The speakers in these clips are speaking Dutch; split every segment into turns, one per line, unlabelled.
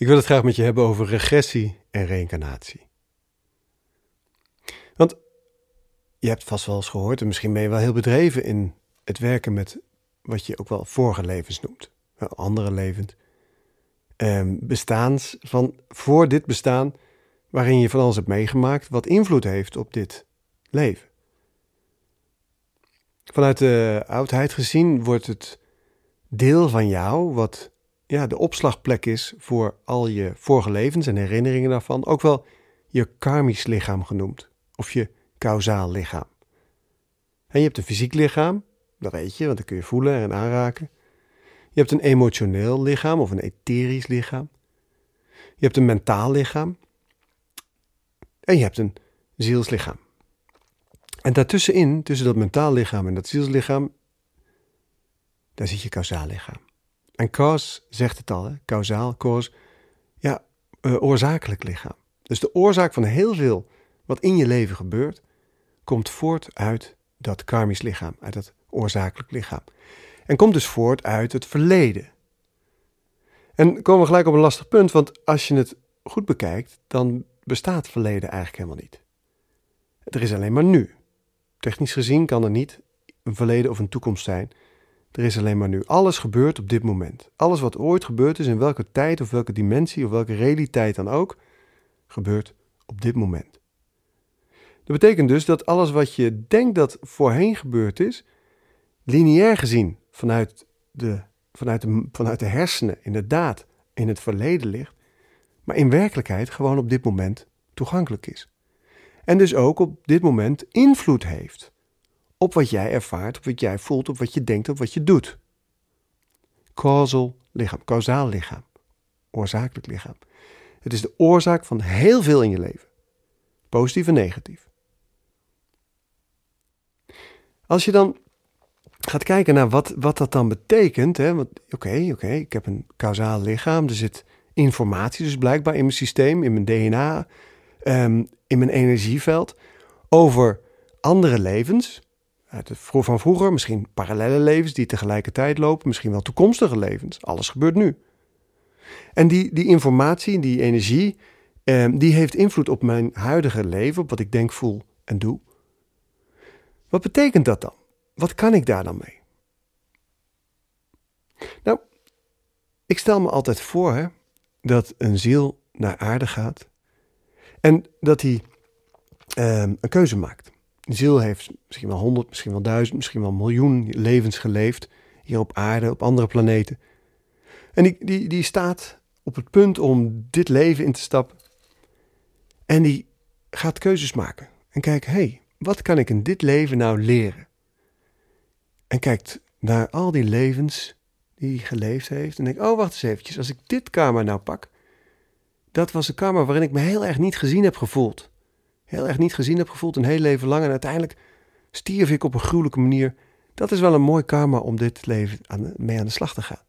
Ik wil het graag met je hebben over regressie en reïncarnatie. Want je hebt vast wel eens gehoord, en misschien ben je wel heel bedreven in het werken met wat je ook wel vorige levens noemt. Andere levens. Um, bestaans van voor dit bestaan, waarin je van alles hebt meegemaakt, wat invloed heeft op dit leven. Vanuit de oudheid gezien wordt het deel van jou, wat ja, de opslagplek is voor al je vorige levens en herinneringen daarvan, ook wel je karmisch lichaam genoemd, of je kausaal lichaam. En je hebt een fysiek lichaam, dat weet je, want dat kun je voelen en aanraken. Je hebt een emotioneel lichaam of een etherisch lichaam. Je hebt een mentaal lichaam. En je hebt een zielslichaam. En daartussenin, tussen dat mentaal lichaam en dat zielslichaam, daar zit je kausaal lichaam. En cause zegt het al, hè? cause, ja, uh, oorzakelijk lichaam. Dus de oorzaak van heel veel wat in je leven gebeurt, komt voort uit dat karmisch lichaam, uit dat oorzakelijk lichaam. En komt dus voort uit het verleden. En komen we gelijk op een lastig punt, want als je het goed bekijkt, dan bestaat verleden eigenlijk helemaal niet. Er is alleen maar nu. Technisch gezien kan er niet een verleden of een toekomst zijn. Er is alleen maar nu. Alles gebeurt op dit moment. Alles wat ooit gebeurd is, in welke tijd of welke dimensie of welke realiteit dan ook, gebeurt op dit moment. Dat betekent dus dat alles wat je denkt dat voorheen gebeurd is, lineair gezien vanuit de, vanuit de, vanuit de hersenen inderdaad in het verleden ligt, maar in werkelijkheid gewoon op dit moment toegankelijk is. En dus ook op dit moment invloed heeft op wat jij ervaart, op wat jij voelt, op wat je denkt, op wat je doet. Causal lichaam, kausaal lichaam, oorzakelijk lichaam. Het is de oorzaak van heel veel in je leven, positief en negatief. Als je dan gaat kijken naar wat, wat dat dan betekent. Oké, oké, ik heb een kausaal lichaam. Er zit informatie dus blijkbaar in mijn systeem, in mijn DNA, ehm, in mijn energieveld. Over andere levens. Uit het, van vroeger, misschien parallele levens die tegelijkertijd lopen. Misschien wel toekomstige levens. Alles gebeurt nu. En die, die informatie, die energie, ehm, die heeft invloed op mijn huidige leven. Op wat ik denk, voel en doe. Wat betekent dat dan? Wat kan ik daar dan mee? Nou, ik stel me altijd voor dat een ziel naar aarde gaat en dat hij ehm, een keuze maakt. Ziel heeft misschien wel honderd, misschien wel duizend, misschien wel miljoen levens geleefd hier op aarde, op andere planeten. En die, die, die staat op het punt om dit leven in te stappen. En die gaat keuzes maken. En kijken, hé, hey, wat kan ik in dit leven nou leren? En kijkt naar al die levens die hij geleefd heeft. En denkt, oh wacht eens eventjes, als ik dit karma nou pak. Dat was een karma waarin ik me heel erg niet gezien heb gevoeld. Heel erg niet gezien heb gevoeld een heel leven lang. En uiteindelijk stierf ik op een gruwelijke manier. Dat is wel een mooi karma om dit leven aan, mee aan de slag te gaan.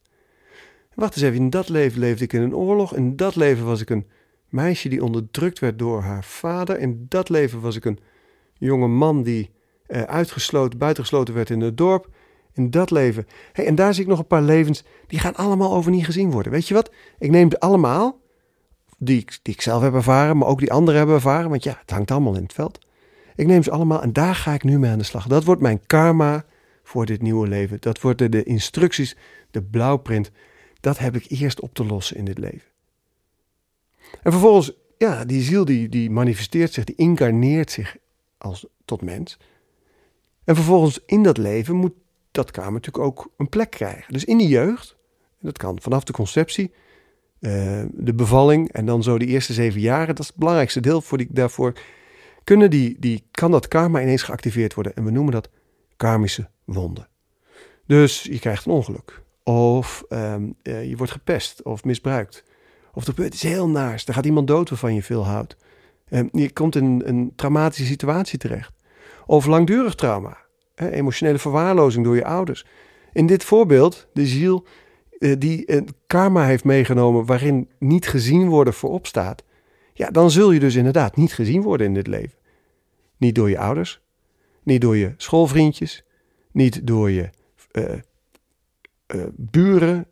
wacht eens even, in dat leven leefde ik in een oorlog. In dat leven was ik een meisje die onderdrukt werd door haar vader. In dat leven was ik een jonge man die uh, uitgesloten, buitengesloten werd in het dorp. In dat leven. Hey, en daar zie ik nog een paar levens, die gaan allemaal over niet gezien worden. Weet je wat? Ik neem ze allemaal, die ik, die ik zelf heb ervaren, maar ook die anderen hebben ervaren. Want ja, het hangt allemaal in het veld. Ik neem ze allemaal en daar ga ik nu mee aan de slag. Dat wordt mijn karma voor dit nieuwe leven. Dat worden de instructies, de blauwprint. Dat heb ik eerst op te lossen in dit leven. En vervolgens, ja, die ziel die, die manifesteert zich, die incarneert zich als tot mens. En vervolgens in dat leven moet dat kamer natuurlijk ook een plek krijgen. Dus in die jeugd, dat kan vanaf de conceptie, uh, de bevalling en dan zo de eerste zeven jaren, dat is het belangrijkste deel voor die, daarvoor, kunnen die, die, kan dat karma ineens geactiveerd worden. En we noemen dat karmische wonden. Dus je krijgt een ongeluk. Of um, uh, je wordt gepest of misbruikt. Of er gebeurt iets heel naars. Er gaat iemand dood waarvan je veel houdt. Um, je komt in een traumatische situatie terecht. Of langdurig trauma, hè, emotionele verwaarlozing door je ouders. In dit voorbeeld, de ziel eh, die een karma heeft meegenomen waarin niet gezien worden voorop staat. Ja, dan zul je dus inderdaad niet gezien worden in dit leven. Niet door je ouders, niet door je schoolvriendjes, niet door je uh, buren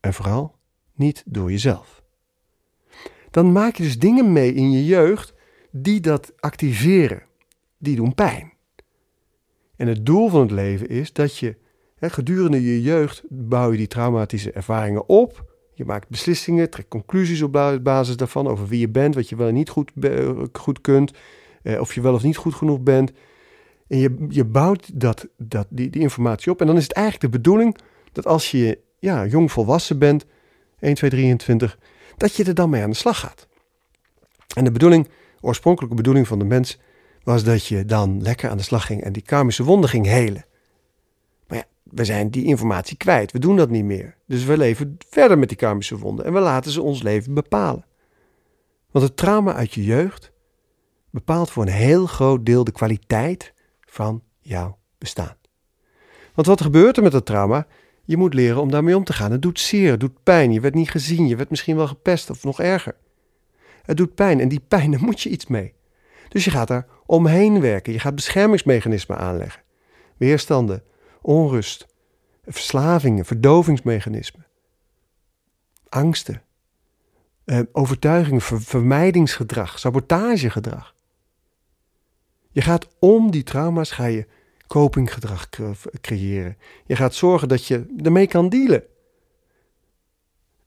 en vooral niet door jezelf. dan maak je dus dingen mee in je jeugd die dat activeren. Die doen pijn. En het doel van het leven is dat je gedurende je jeugd bouw je die traumatische ervaringen op. Je maakt beslissingen, trekt conclusies op basis daarvan over wie je bent, wat je wel en niet goed, goed kunt, eh, of je wel of niet goed genoeg bent. En je, je bouwt dat, dat, die, die informatie op. En dan is het eigenlijk de bedoeling dat als je ja, jong volwassen bent, 1, 2, 23, dat je er dan mee aan de slag gaat. En de bedoeling, oorspronkelijke bedoeling van de mens, was dat je dan lekker aan de slag ging en die karmische wonden ging helen. We zijn die informatie kwijt. We doen dat niet meer. Dus we leven verder met die karmische wonden en we laten ze ons leven bepalen. Want het trauma uit je jeugd bepaalt voor een heel groot deel de kwaliteit van jouw bestaan. Want wat gebeurt er met dat trauma? Je moet leren om daarmee om te gaan. Het doet zeer, het doet pijn. Je werd niet gezien, je werd misschien wel gepest of nog erger. Het doet pijn en die pijn, daar moet je iets mee. Dus je gaat daar omheen werken. Je gaat beschermingsmechanismen aanleggen. Weerstanden, onrust, verslavingen, verdovingsmechanismen. Angsten, eh, overtuigingen, vermijdingsgedrag, sabotagegedrag. Je gaat om die trauma's ga je copinggedrag creëren. Je gaat zorgen dat je ermee kan dealen.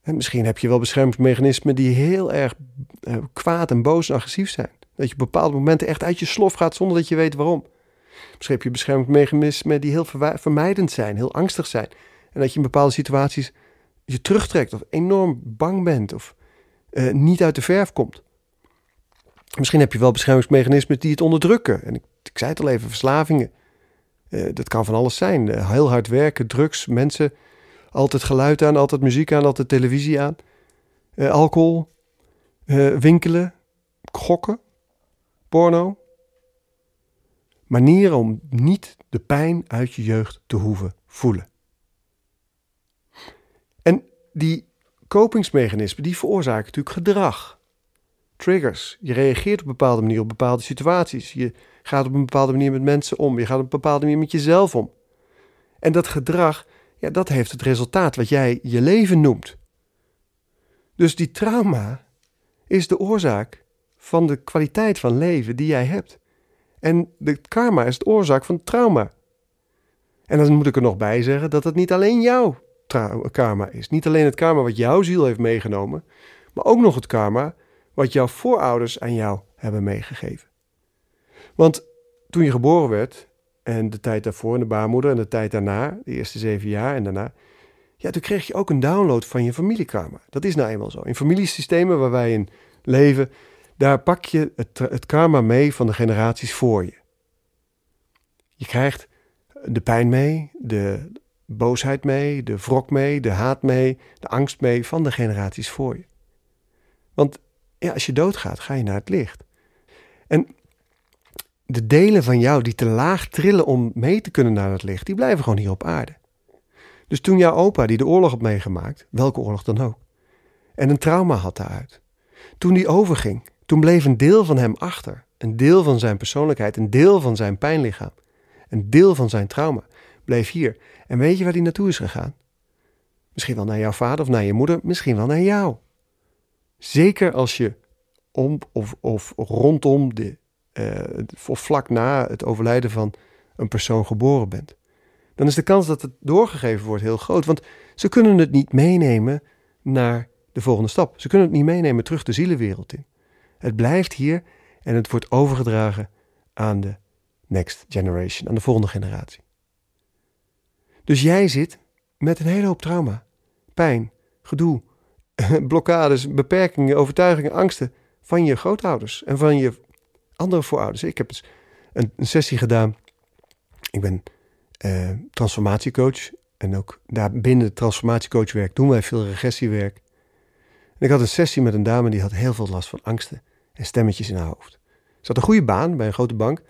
En misschien heb je wel beschermingsmechanismen die heel erg eh, kwaad en boos en agressief zijn. Dat je op bepaalde momenten echt uit je slof gaat zonder dat je weet waarom. Misschien heb je beschermingsmechanismen die heel vermijdend zijn, heel angstig zijn. En dat je in bepaalde situaties je terugtrekt of enorm bang bent of uh, niet uit de verf komt. Misschien heb je wel beschermingsmechanismen die het onderdrukken. En ik, ik zei het al even, verslavingen. Uh, dat kan van alles zijn. Uh, heel hard werken, drugs, mensen. Altijd geluid aan, altijd muziek aan, altijd televisie aan. Alcohol, winkelen, gokken, porno. Manieren om niet de pijn uit je jeugd te hoeven voelen. En die kopingsmechanismen, die veroorzaken natuurlijk gedrag triggers. Je reageert op een bepaalde manier op bepaalde situaties. Je gaat op een bepaalde manier met mensen om. Je gaat op een bepaalde manier met jezelf om. En dat gedrag, ja, dat heeft het resultaat wat jij je leven noemt. Dus die trauma is de oorzaak van de kwaliteit van leven die jij hebt. En de karma is de oorzaak van trauma. En dan moet ik er nog bij zeggen dat het niet alleen jouw karma is. Niet alleen het karma wat jouw ziel heeft meegenomen, maar ook nog het karma wat jouw voorouders aan jou hebben meegegeven. Want toen je geboren werd, en de tijd daarvoor in de baarmoeder en de tijd daarna, de eerste zeven jaar en daarna, ja, toen kreeg je ook een download van je familiekarma. Dat is nou eenmaal zo. In familiesystemen waar wij in leven, daar pak je het, het karma mee van de generaties voor je. Je krijgt de pijn mee, de boosheid mee, de wrok mee, de haat mee, de angst mee van de generaties voor je. Want ja, als je doodgaat, ga je naar het licht. En de delen van jou die te laag trillen om mee te kunnen naar het licht, die blijven gewoon hier op aarde. Dus toen jouw opa, die de oorlog had meegemaakt, welke oorlog dan ook, en een trauma had daaruit, toen die overging, toen bleef een deel van hem achter. Een deel van zijn persoonlijkheid, een deel van zijn pijnlichaam, een deel van zijn trauma bleef hier. En weet je waar die naartoe is gegaan? Misschien wel naar jouw vader of naar je moeder, misschien wel naar jou. Zeker als je om of, of rondom de, uh, of vlak na het overlijden van een persoon geboren bent. Dan is de kans dat het doorgegeven wordt heel groot. Want ze kunnen het niet meenemen naar de volgende stap. Ze kunnen het niet meenemen terug de zielenwereld in. Het blijft hier en het wordt overgedragen aan de next generation, aan de volgende generatie. Dus jij zit met een hele hoop trauma, pijn, gedoe, blokkades, beperkingen, overtuigingen, angsten van je grootouders en van je andere voorouders. Ik heb een, een sessie gedaan. Ik ben uh, transformatiecoach en ook daar binnen het transformatiecoachwerk doen wij veel regressiewerk. En ik had een sessie met een dame die had heel veel last van angsten en stemmetjes in haar hoofd. Ze had een goede baan bij een grote bank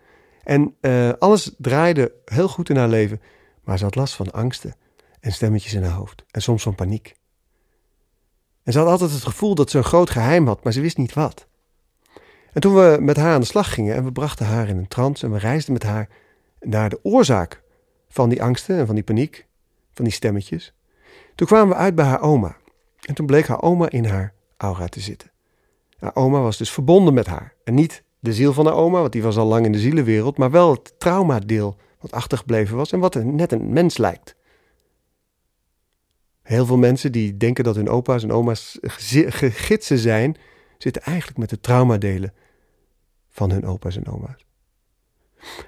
en uh, alles draaide heel goed in haar leven, maar ze had last van angsten en stemmetjes in haar hoofd en soms van paniek. En ze had altijd het gevoel dat ze een groot geheim had, maar ze wist niet wat. En toen we met haar aan de slag gingen en we brachten haar in een trance en we reisden met haar naar de oorzaak van die angsten en van die paniek, van die stemmetjes, toen kwamen we uit bij haar oma. En toen bleek haar oma in haar aura te zitten. Haar oma was dus verbonden met haar. En niet de ziel van haar oma, want die was al lang in de zielenwereld, maar wel het traumadeel wat achtergebleven was en wat net een mens lijkt. Heel veel mensen die denken dat hun opa's en oma's gidsen zijn, zitten eigenlijk met de traumadelen van hun opa's en oma's.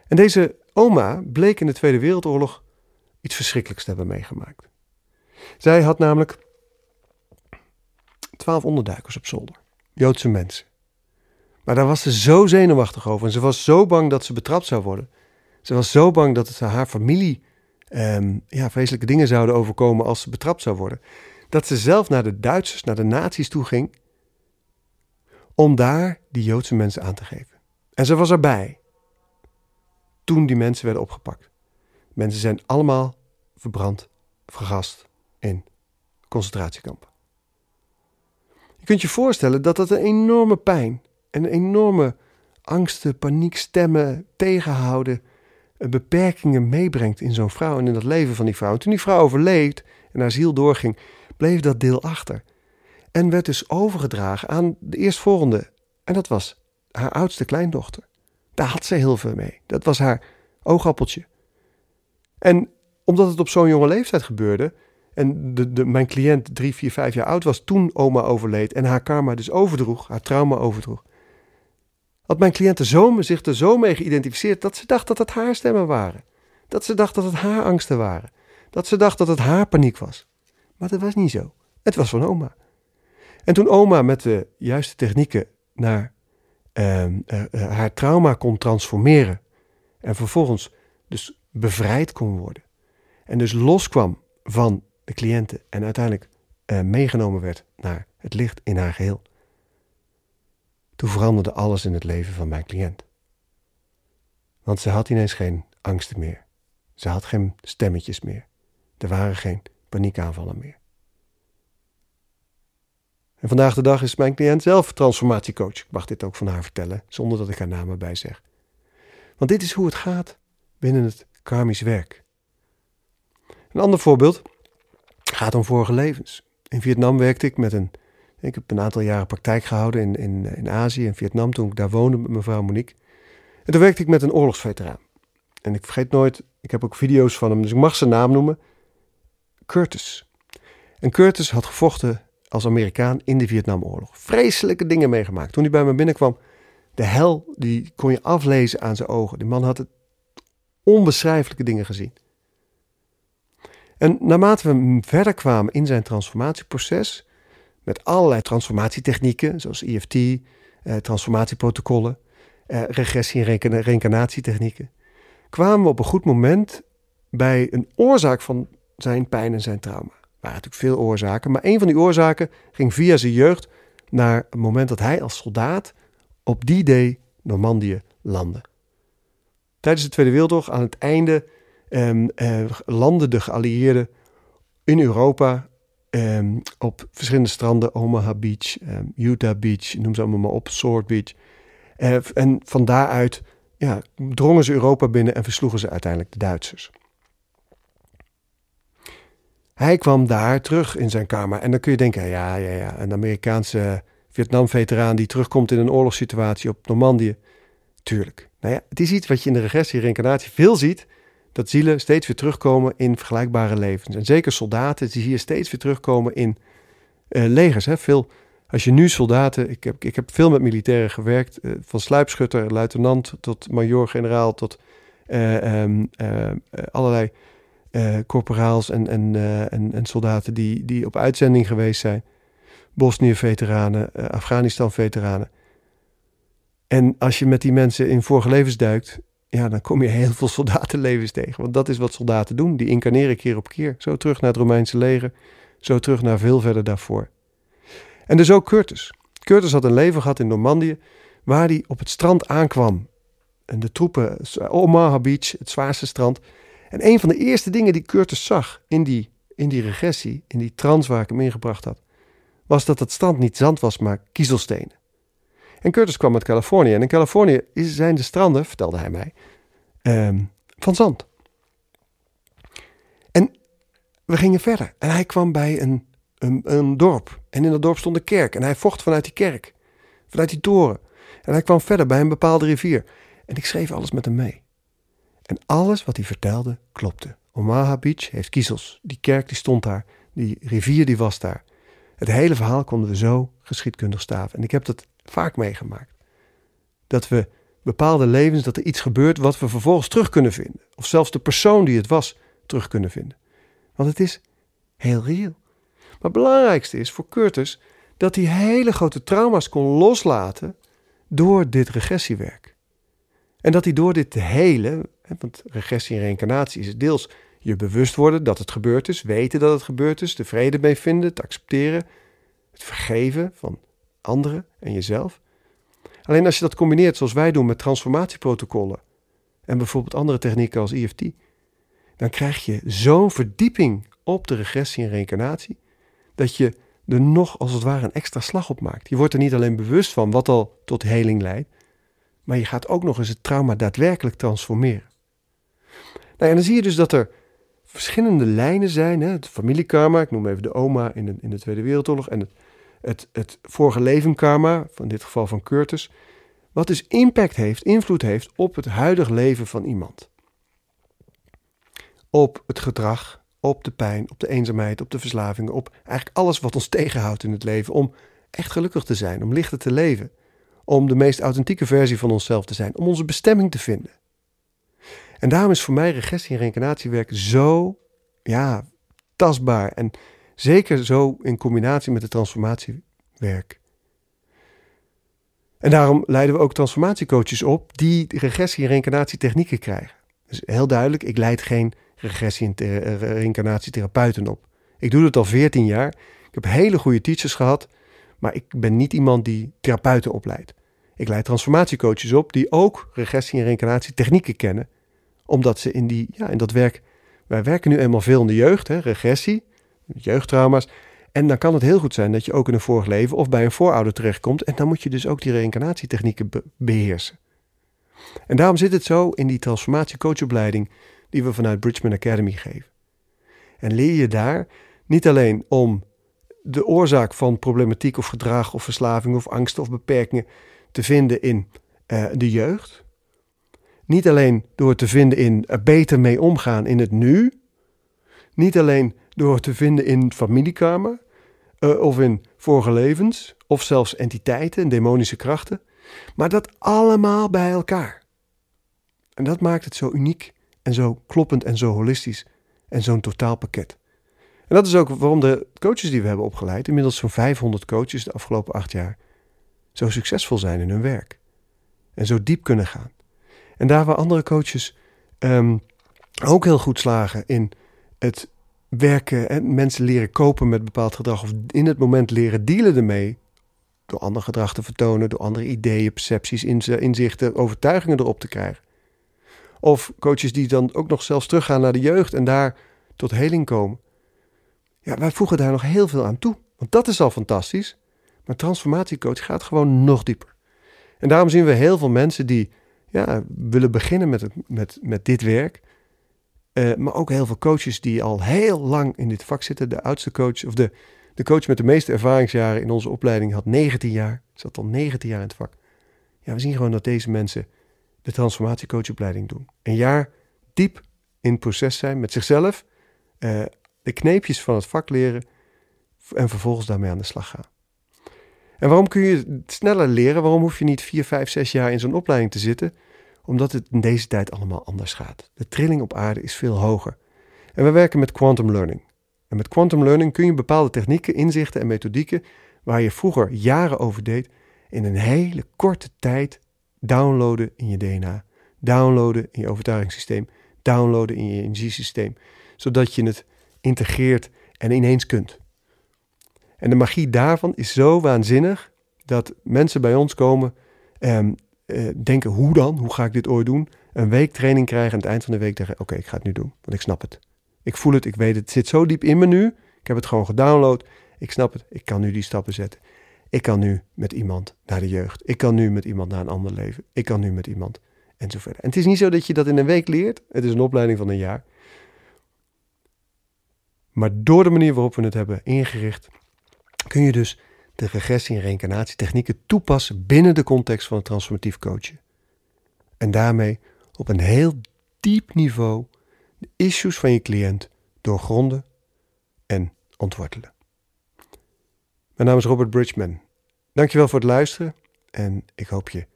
En deze oma bleek in de Tweede Wereldoorlog iets verschrikkelijks te hebben meegemaakt. Zij had namelijk twaalf onderduikers op zolder, Joodse mensen. Maar daar was ze zo zenuwachtig over en ze was zo bang dat ze betrapt zou worden. Ze was zo bang dat het haar familie um, ja, vreselijke dingen zouden overkomen als ze betrapt zou worden. Dat ze zelf naar de Duitsers, naar de nazi's toe ging om daar die Joodse mensen aan te geven. En ze was erbij toen die mensen werden opgepakt. Mensen zijn allemaal verbrand, vergast in concentratiekampen. Kunt je voorstellen dat dat een enorme pijn en een enorme angsten, paniek, stemmen, tegenhouden, eh, beperkingen meebrengt in zo'n vrouw en in het leven van die vrouw. En toen die vrouw overleed en haar ziel doorging, bleef dat deel achter. En werd dus overgedragen aan de eerstvolgende. En dat was haar oudste kleindochter. Daar had ze heel veel mee. Dat was haar oogappeltje. En omdat het op zo'n jonge leeftijd gebeurde. En de, mijn cliënt drie, vier, vijf jaar oud was toen oma overleed. En haar karma dus overdroeg, haar trauma overdroeg. Had mijn cliënt er zo, zich er zo mee geïdentificeerd dat ze dacht dat het haar stemmen waren. Dat ze dacht dat het haar angsten waren. Dat ze dacht dat het haar paniek was. Maar dat was niet zo. Het was van oma. En toen oma met de juiste technieken naar ehm, eh, eh, haar trauma kon transformeren. En vervolgens dus bevrijd kon worden. En dus loskwam van de cliënten en uiteindelijk uh, meegenomen werd naar het licht in haar geheel. Toen veranderde alles in het leven van mijn cliënt. Want ze had ineens geen angsten meer. Ze had geen stemmetjes meer. Er waren geen paniekaanvallen meer. En vandaag de dag is mijn cliënt zelf transformatiecoach. Ik mag dit ook van haar vertellen, zonder dat ik haar naam erbij zeg. Want dit is hoe het gaat binnen het karmisch werk. Een ander voorbeeld gaat om vorige levens. In Vietnam werkte ik met een. Ik heb een aantal jaren praktijk gehouden in, in, in Azië, in Vietnam, toen ik daar woonde met mevrouw Monique. En toen werkte ik met een oorlogsveteraan. En ik vergeet nooit, ik heb ook video's van hem, dus ik mag zijn naam noemen. Curtis. En Curtis had gevochten als Amerikaan in de Vietnamoorlog. Vreselijke dingen meegemaakt. Toen hij bij me binnenkwam, de hel, die kon je aflezen aan zijn ogen. Die man had het onbeschrijfelijke dingen gezien. En naarmate we verder kwamen in zijn transformatieproces, met allerlei transformatietechnieken, zoals EFT, eh, transformatieprotocollen, eh, regressie- en reïncarnatietechnieken, kwamen we op een goed moment bij een oorzaak van zijn pijn en zijn trauma. Er waren natuurlijk veel oorzaken, maar een van die oorzaken ging via zijn jeugd naar het moment dat hij als soldaat op die day Normandië landde. Tijdens de Tweede Wereldoorlog, aan het einde, um, landden de geallieerden in Europa um, op verschillende stranden, Omaha Beach, um, Utah Beach, noem ze allemaal maar op, Sword Beach. Uh, en van daaruit ja, drongen ze Europa binnen en versloegen ze uiteindelijk de Duitsers. Hij kwam daar terug in zijn kamer. En dan kun je denken, ja, ja, ja, een Amerikaanse Vietnam-veteraan die terugkomt in een oorlogssituatie op Normandië. Tuurlijk. Nou ja, het is iets wat je in de regressie reïncarnatie veel ziet. Dat zielen steeds weer terugkomen in vergelijkbare levens. En zeker soldaten, die je steeds weer terugkomen in uh, legers. Hè? Veel, als je nu soldaten, ik heb, ik heb veel met militairen gewerkt, uh, van sluipschutter, luitenant tot major, generaal, tot uh, um, allerlei corporaals en, en, en, en, soldaten die, die op uitzending geweest zijn. Bosnië-veteranen, Afghanistan-veteranen. En als je met die mensen in vorige levens duikt, ja, dan kom je heel veel soldatenlevens tegen. Want dat is wat soldaten doen. Die incarneren keer op keer. Zo terug naar het Romeinse leger, zo terug naar veel verder daarvoor. En dus ook Curtis. Curtis had een leven gehad in Normandië, waar hij op het strand aankwam. En de troepen, Omaha Beach, het zwaarste strand. En een van de eerste dingen die Curtis zag in die, in die regressie, in die trance waar ik hem ingebracht had, was dat het strand niet zand was, maar kiezelstenen. En Curtis kwam uit Californië. En in Californië zijn de stranden, vertelde hij mij, ehm, van zand. En we gingen verder. En hij kwam bij een, een, een, dorp. En in dat dorp stond een kerk. En hij vocht vanuit die kerk. vanuit die toren. En hij kwam verder bij een bepaalde rivier. En ik schreef alles met hem mee. En alles wat hij vertelde klopte. Omaha Beach heeft kiezels. Die kerk die stond daar. Die rivier die was daar. Het hele verhaal konden we zo geschiedkundig staven. En ik heb dat vaak meegemaakt. Dat we bepaalde levens, dat er iets gebeurt wat we vervolgens terug kunnen vinden. Of zelfs de persoon die het was terug kunnen vinden. Want het is heel reëel. Maar het belangrijkste is voor Curtis dat hij hele grote trauma's kon loslaten door dit regressiewerk. En dat hij door dit hele, want regressie en reïncarnatie is deels je bewust worden dat het gebeurd is, weten dat het gebeurd is, de vrede mee vinden, te accepteren, het vergeven van anderen en jezelf. Alleen als je dat combineert zoals wij doen met transformatieprotocollen en bijvoorbeeld andere technieken als EFT, dan krijg je zo'n verdieping op de regressie en reïncarnatie dat je er nog als het ware een extra slag op maakt. Je wordt er niet alleen bewust van wat al tot heling leidt, maar je gaat ook nog eens het trauma daadwerkelijk transformeren. Nou, en dan zie je dus dat er verschillende lijnen zijn. Hè? Het familiekarma, ik noem even de oma in de, in de Tweede Wereldoorlog, en het, het, het vorige leven karma, van dit geval van Curtis, wat dus impact heeft, invloed heeft op het huidige leven van iemand. Op het gedrag, op de pijn, op de eenzaamheid, op de verslavingen, op eigenlijk alles wat ons tegenhoudt in het leven om echt gelukkig te zijn, om lichter te leven, om de meest authentieke versie van onszelf te zijn, om onze bestemming te vinden. En daarom is voor mij regressie en reïncarnatiewerk zo ja, tastbaar en zeker zo in combinatie met het transformatiewerk. En daarom leiden we ook transformatiecoaches op die regressie- en reïncarnatietechnieken krijgen. Dus heel duidelijk, ik leid geen regressie- en eh, reïncarnatietherapeuten op. Ik doe het al 14 jaar. Ik heb hele goede teachers gehad, maar ik ben niet iemand die therapeuten opleidt. Ik leid transformatiecoaches op die ook regressie- en reïncarnatietechnieken kennen, omdat ze in, die, ja, in dat werk. Wij werken nu eenmaal veel in de jeugd, hè, regressie, jeugdtrauma's. En dan kan het heel goed zijn dat je ook in een vorig leven of bij een voorouder terechtkomt. En dan moet je dus ook die reïncarnatietechnieken beheersen. En daarom zit het zo in die transformatiecoachopleiding die we vanuit Bridgman Academy geven. En leer je daar niet alleen om de oorzaak van problematiek of gedrag of verslaving of angsten of beperkingen te vinden in uh, de jeugd. Niet alleen door te vinden in er beter mee omgaan in het nu. Niet alleen door te vinden in familiekamer uh, of in vorige levens of zelfs entiteiten en demonische krachten. Maar dat allemaal bij elkaar. En dat maakt het zo uniek en zo kloppend en zo holistisch en zo'n totaalpakket. En dat is ook waarom de coaches die we hebben opgeleid, inmiddels zo'n 500 coaches de afgelopen acht jaar, zo succesvol zijn in hun werk. En zo diep kunnen gaan. En daar waar andere coaches um, ook heel goed slagen in het werken en mensen leren kopen met bepaald gedrag of in het moment leren dealen ermee, door ander gedrag te vertonen, door andere ideeën, percepties, inzichten, overtuigingen erop te krijgen. Of coaches die dan ook nog zelfs teruggaan naar de jeugd en daar tot heling komen. Ja, wij voegen daar nog heel veel aan toe. Want dat is al fantastisch. Maar transformatiecoach gaat gewoon nog dieper. En daarom zien we heel veel mensen die ja, willen beginnen met, het, met, met dit werk. Uh, maar ook heel veel coaches die al heel lang in dit vak zitten. De oudste coach, of de, de coach met de meeste ervaringsjaren in onze opleiding had 19 jaar. Zat al 19 jaar in het vak. Ja, we zien gewoon dat deze mensen de transformatiecoachopleiding doen. Een jaar diep in het proces zijn met zichzelf, uh, de kneepjes van het vak leren en vervolgens daarmee aan de slag gaan. En waarom kun je sneller leren? Waarom hoef je niet vier, vijf, zes jaar in zo'n opleiding te zitten? Omdat het in deze tijd allemaal anders gaat. De trilling op aarde is veel hoger. En we werken met quantum learning. En met quantum learning kun je bepaalde technieken, inzichten en methodieken waar je vroeger jaren over deed, in een hele korte tijd downloaden in je DNA, downloaden in je overtuigingssysteem, downloaden in je energiesysteem, zodat je het integreert en ineens kunt. En de magie daarvan is zo waanzinnig dat mensen bij ons komen en eh, denken: hoe dan? Hoe ga ik dit ooit doen? Een week training krijgen en aan het eind van de week zeggen: Oké, ik ga het nu doen, want ik snap het. Ik voel het, ik weet het. Het zit zo diep in me nu. Ik heb het gewoon gedownload. Ik snap het. Ik kan nu die stappen zetten. Ik kan nu met iemand naar de jeugd. Ik kan nu met iemand naar een ander leven. Ik kan nu met iemand en zo verder. En het is niet zo dat je dat in een week leert. Het is een opleiding van een jaar. Maar door de manier waarop we het hebben ingericht, kun je dus de regressie- en reïncarnatietechnieken toepassen binnen de context van het transformatief coachen. En daarmee op een heel diep niveau de issues van je cliënt doorgronden en ontwortelen. Mijn naam is Robert Bridgman. Dankjewel voor het luisteren en ik hoop je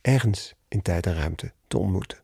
ergens in tijd en ruimte te ontmoeten.